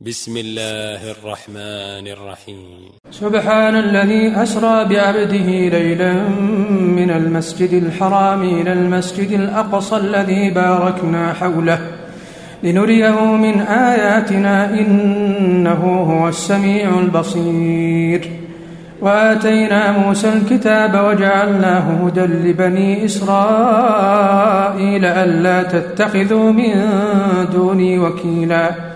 بسم الله الرحمن الرحيم. سبحان الذي أسرى بعبده ليلا من المسجد الحرام إلى المسجد الأقصى الذي باركنا حوله. لنريه من آياتنا إنه هو السميع البصير. وآتينا موسى الكتاب وجعلناه هدى لبني إسرائيل ألا تتخذوا من دوني وكيلاً.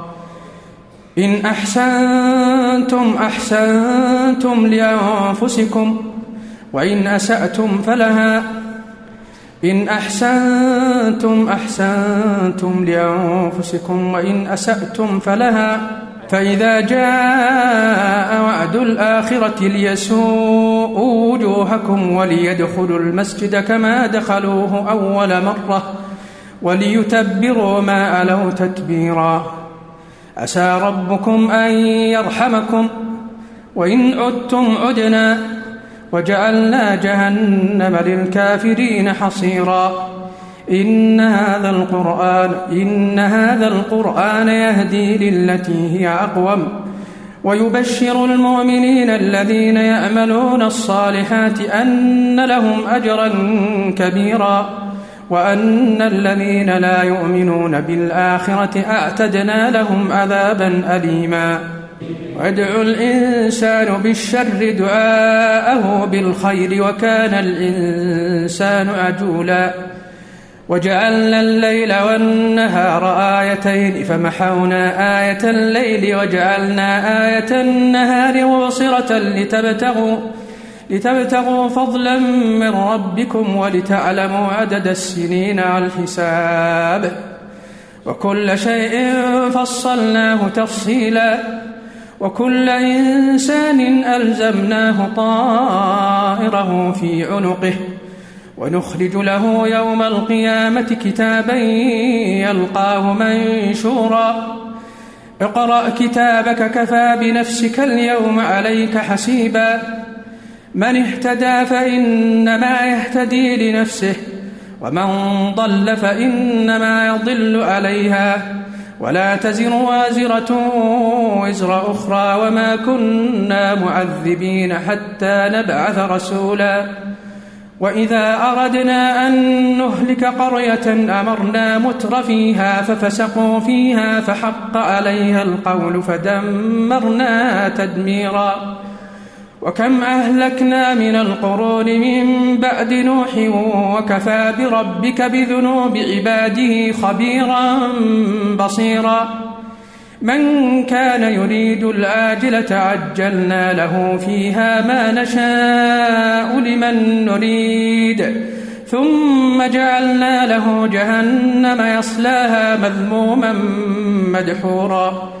إن أحسنتم أحسنتم لأنفسكم وإن أسأتم فلها. إن أحسنتم أحسنتم لأنفسكم وإن أسأتم فلها. فإذا جاء وعد الآخرة ليسوءوا وجوهكم وليدخلوا المسجد كما دخلوه أول مرة وليتبروا ما ألوا تتبيراً. عسى ربكم أن يرحمكم وإن عدتم عدنا وجعلنا جهنم للكافرين حصيرا إن هذا القرآن إن هذا القرآن يهدي للتي هي أقوم ويبشر المؤمنين الذين يعملون الصالحات أن لهم أجرا كبيرا وأن الذين لا يؤمنون بالآخرة أعتدنا لهم عذابا أليما. ويدعو الإنسان بالشر دعاءه بالخير وكان الإنسان عجولا. وجعلنا الليل والنهار آيتين فمحونا آية الليل وجعلنا آية النهار مبصرة لتبتغوا لتبتغوا فضلا من ربكم ولتعلموا عدد السنين على الحساب. وكل شيء فصلناه تفصيلا. وكل إنسان ألزمناه طائره في عنقه. ونخرج له يوم القيامة كتابا يلقاه منشورا. اقرأ كتابك كفى بنفسك اليوم عليك حسيبا. من اهتدى فإنما يهتدي لنفسه ومن ضل فإنما يضل عليها. ولا تزر وازرة وزر أخرى وما كنا معذبين حتى نبعث رسولا. وإذا أردنا أن نهلك قرية أمرنا متر فيها ففسقوا فيها فحق عليها القول فدمرنا تدميرا. وكم أهلكنا من القرون من بعد نوح وكفى بربك بذنوب عباده خبيرا بصيرا. من كان يريد الآجلة عجلنا له فيها ما نشاء لمن نريد. ثم جعلنا له جهنم يصلاها مذموما مدحورا.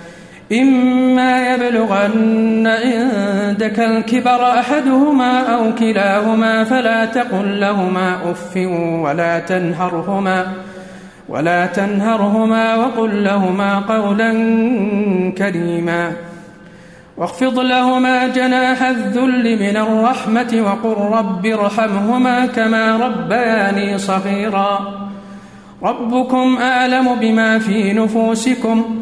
إما يبلغن عندك الكبر أحدهما أو كلاهما فلا تقل لهما أف ولا تنهرهما ولا تنهرهما وقل لهما قولا كريما واخفض لهما جناح الذل من الرحمة وقل رب ارحمهما كما ربياني صغيرا ربكم أعلم بما في نفوسكم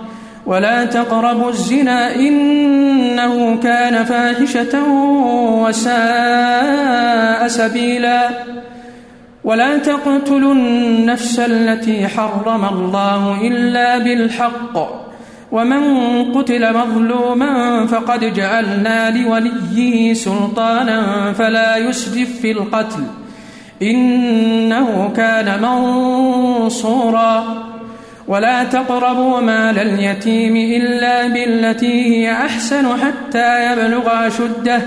ولا تقربوا الزنا إنه كان فاحشة وساء سبيلا. ولا تقتلوا النفس التي حرم الله إلا بالحق. ومن قتل مظلوما فقد جعلنا لوليه سلطانا فلا يسرف في القتل. إنه كان منصورا. ولا تقربوا مال اليتيم إلا بالتي هي أحسن حتى يبلغ أشده.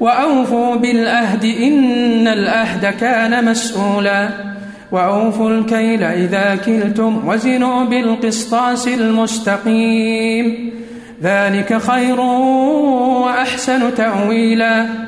وأوفوا بالأهد إن الأهد كان مسؤولا. وأوفوا الكيل إذا كلتم وزنوا بالقسطاس المستقيم. ذلك خير وأحسن تأويلا.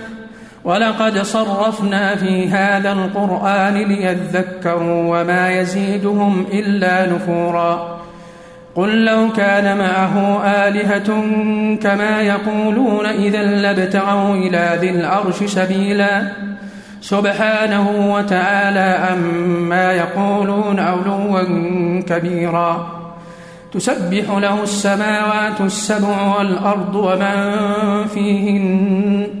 ولقد صرفنا في هذا القرآن ليذكروا وما يزيدهم إلا نفورا. قل لو كان معه آلهة كما يقولون إذا لابتغوا إلى ذي العرش سبيلا. سبحانه وتعالى عما يقولون علوا كبيرا. تسبح له السماوات السبع والأرض ومن فيهن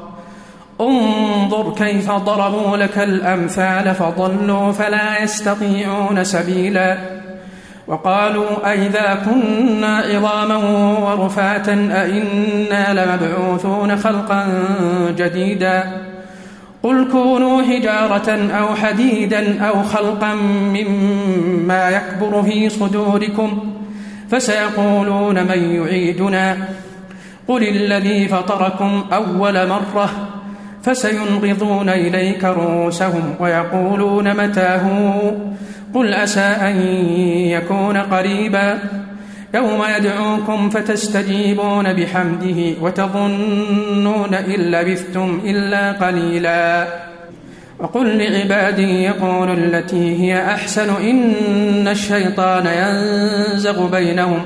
انظر كيف ضربوا لك الأمثال فضلوا فلا يستطيعون سبيلا. وقالوا أئذا كنا عظاما ورفاتا أئنا لمبعوثون خلقا جديدا. قل كونوا حجارة أو حديدا أو خلقا مما يكبر في صدوركم فسيقولون من يعيدنا. قل الذي فطركم أول مرة فسينغضون إليك رؤوسهم ويقولون متاه؟ قل أسى أن يكون قريبا. يوم يدعوكم فتستجيبون بحمده وتظنون إن لبثتم إلا قليلا. وقل لعبادي يقولوا التي هي أحسن إن الشيطان ينزغ بينهم.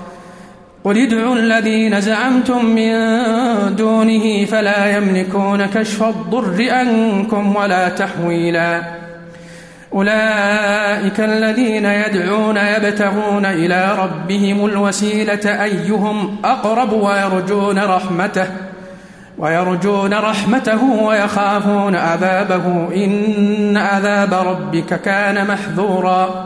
قل ادعوا الذين زعمتم من دونه فلا يملكون كشف الضر عنكم ولا تحويلا. أولئك الذين يدعون يبتغون إلى ربهم الوسيلة أيهم أقرب ويرجون رحمته ويرجون رحمته ويخافون عذابه. إن عذاب ربك كان محذورا.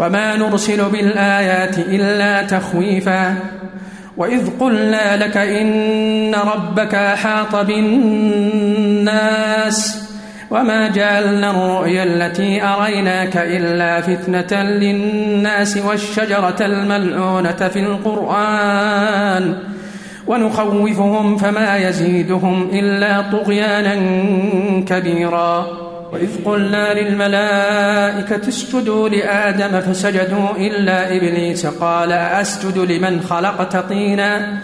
وما نرسل بالآيات إلا تخويفا. وإذ قلنا لك إن ربك أحاط بالناس وما جعلنا الرؤيا التي أريناك إلا فتنة للناس والشجرة الملعونة في القرآن. ونخوفهم فما يزيدهم إلا طغيانا كبيرا. وإذ قلنا للملائكة اسجدوا لآدم فسجدوا إلا إبليس قال أسجد لمن خلقت طينا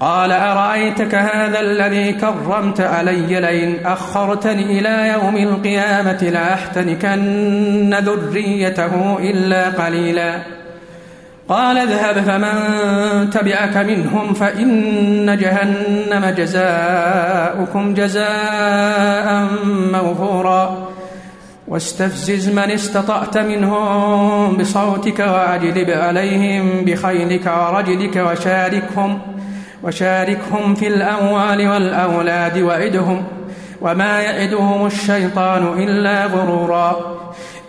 قال أرأيتك هذا الذي كرمت علي لئن أخرتني إلى يوم القيامة لأحتنكن ذريته إلا قليلا قال اذهب فمن تبعك منهم فإن جهنم جزاؤكم جزاء موفورا. واستفزز من استطعت منهم بصوتك وأجلب عليهم بخيلك ورجلك وشاركهم وشاركهم في الأموال والأولاد وعدهم وما يعدهم الشيطان إلا غرورا.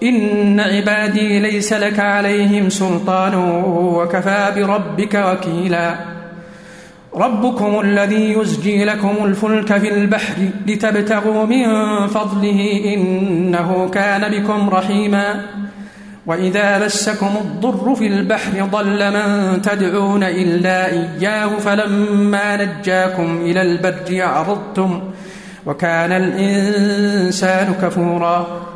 إن عبادي ليس لك عليهم سلطان وكفى بربك وكيلا. ربكم الذي يزجي لكم الفلك في البحر لتبتغوا من فضله إنه كان بكم رحيما. وإذا مسكم الضر في البحر ضل من تدعون إلا إياه فلما نجاكم إلى البر أعرضتم وكان الإنسان كفورا.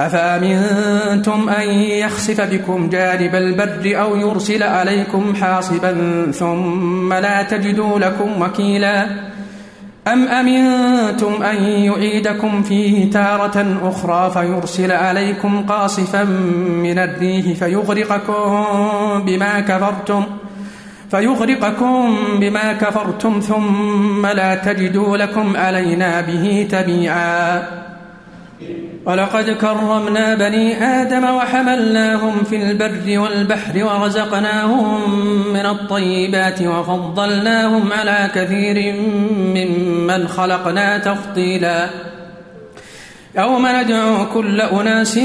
أفأمنتم أن يخسف بكم جانب البر أو يرسل عليكم حاصبا ثم لا تجدوا لكم وكيلا؟ أم أمنتم أن يعيدكم فيه تارة أخرى فيرسل عليكم قاصفا من الريح فيغرقكم بما كفرتم؟ فيغرقكم بما كفرتم ثم لا تجدوا لكم علينا به تبيعا. ولقد كرمنا بني آدم وحملناهم في البر والبحر ورزقناهم من الطيبات وفضلناهم على كثير ممن خلقنا تفضيلا. يوم ندعو كل أناس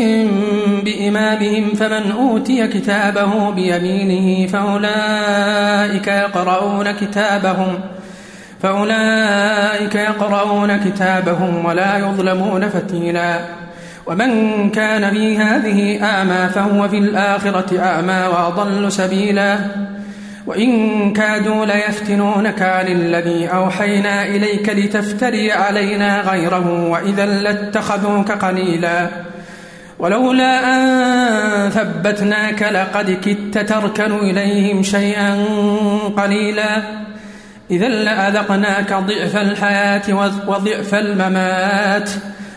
بإمامهم فمن أوتي كتابه بيمينه فأولئك يقرؤون كتابهم فأولئك يقرؤون كتابهم ولا يظلمون فتيلا. ومن كان في هذه أعمى فهو في الآخرة أعمى وأضل سبيلا. وإن كادوا ليفتنونك عن الذي أوحينا إليك لتفتري علينا غيره وإذا لاتخذوك قليلا. ولولا أن ثبتناك لقد كدت تركن إليهم شيئا قليلا. إذا لأذقناك ضعف الحياة وضعف الممات.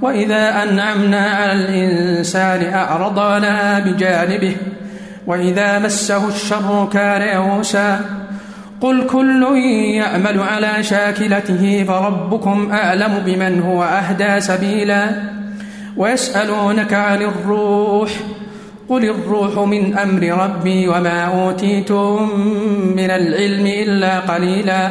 وإذا أنعمنا على الإنسان أعرض ونأى بجانبه وإذا مسه الشر كان يئوسا قل كل يعمل على شاكلته فربكم أعلم بمن هو أهدى سبيلا ويسألونك عن الروح قل الروح من أمر ربي وما أوتيتم من العلم إلا قليلا.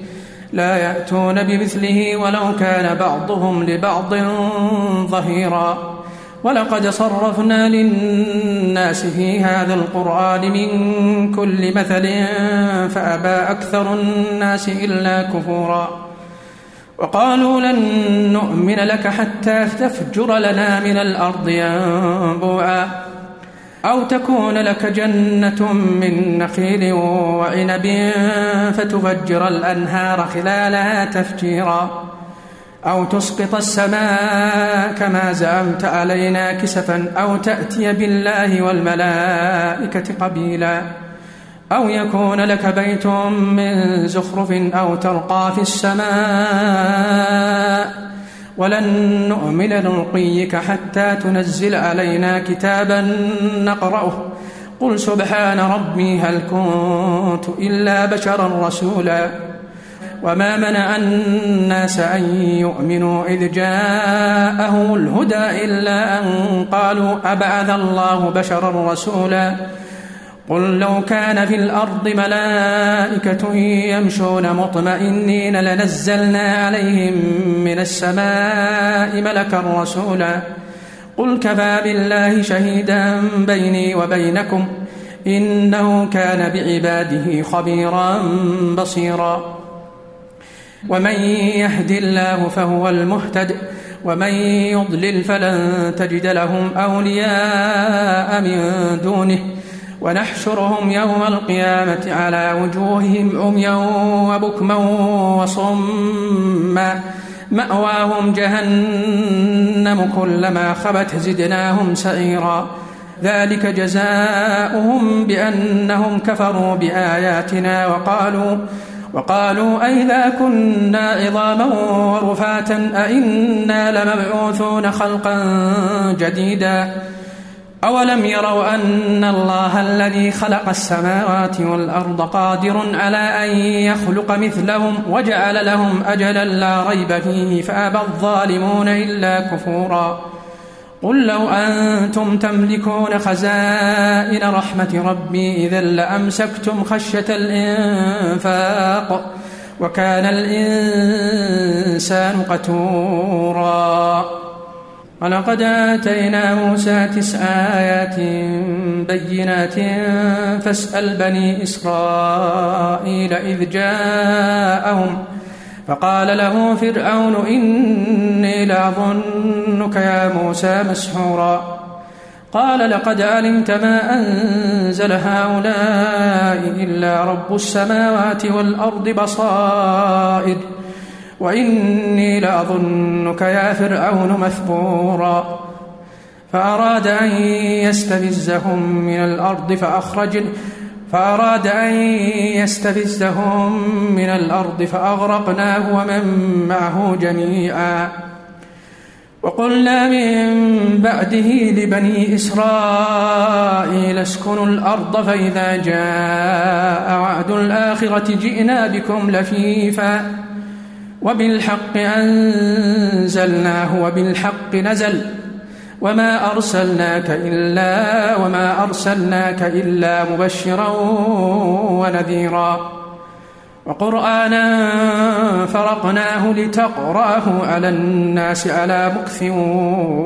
لا يأتون بمثله ولو كان بعضهم لبعض ظهيرا. ولقد صرفنا للناس في هذا القرآن من كل مثل فأبى أكثر الناس إلا كفورا. وقالوا لن نؤمن لك حتى تفجر لنا من الأرض ينبوعا. أو تكون لك جنة من نخيل وعنب فتفجر الأنهار خلالها تفجيرا. أو تسقط السماء كما زعمت علينا كسفا أو تأتي بالله والملائكة قبيلا. أو يكون لك بيت من زخرف أو ترقى في السماء. ولن نؤمن لرقيك حتى تنزل علينا كتابا نقرأه. قل سبحان ربي هل كنت إلا بشرا رسولا. وما منع الناس أن يؤمنوا إذ جاءهم الهدى إلا أن قالوا أبعث الله بشرا رسولا. قل لو كان في الأرض ملائكة يمشون مطمئنين لنزلنا عليهم من السماء ملكا رسولا. قل كفى بالله شهيدا بيني وبينكم إنه كان بعباده خبيرا بصيرا. ومن يهد الله فهو المهتد ومن يضلل فلن تجد لهم أولياء من دونه. ونحشرهم يوم القيامة على وجوههم عميا وبكما وصما. مأواهم جهنم كلما خبت زدناهم سعيرا. ذلك جزاؤهم بأنهم كفروا بآياتنا وقالوا وقالوا أئذا كنا عظاما ورفاتا أئنا لمبعوثون خلقا جديدا. أولم يروا أن الله الذي خلق السماوات والأرض قادر على أن يخلق مثلهم وجعل لهم أجلا لا ريب فيه فأبى الظالمون إلا كفورا قل لو أنتم تملكون خزائن رحمة ربي إذا لأمسكتم خشية الإنفاق وكان الإنسان قتورا ولقد آتينا موسى تسع آيات بينات فاسأل بني إسرائيل إذ جاءهم فقال له فرعون إني لأظنك يا موسى مسحورا قال لقد علمت ما أنزل هؤلاء إلا رب السماوات والأرض بصائر وإني لأظنك يا فرعون مثبورا. فأراد أن يستفزهم من الأرض فأخرج فأراد أن يستفزهم من الأرض فأغرقناه ومن معه جميعا. وقلنا من بعده لبني إسرائيل اسكنوا الأرض فإذا جاء وعد الآخرة جئنا بكم لفيفا. وبالحق أنزلناه وبالحق نزل وما أرسلناك إلا وما أرسلناك إلا مبشرا ونذيرا وقرآنا فرقناه لتقرأه على الناس على مكث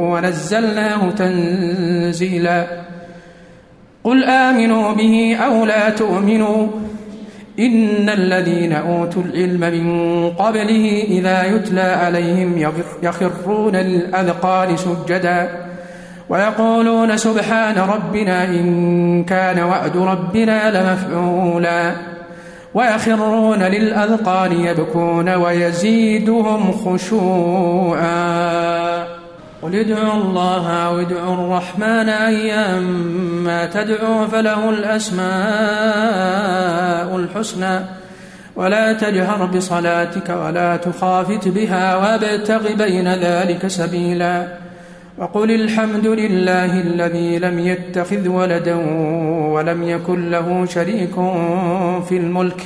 ونزلناه تنزيلا قل آمنوا به أو لا تؤمنوا إن الذين أوتوا العلم من قبله إذا يتلى عليهم يخرون للأذقان سجدا ويقولون سبحان ربنا إن كان وعد ربنا لمفعولا ويخرون للأذقان يبكون ويزيدهم خشوعا. قل ادعوا الله أو ادعوا الرحمن أيما تدعوا فله الأسماء الحسنى ولا تجهر بصلاتك ولا تخافت بها وابتغ بين ذلك سبيلا وقل الحمد لله الذي لم يتخذ ولدا ولم يكن له شريك في الملك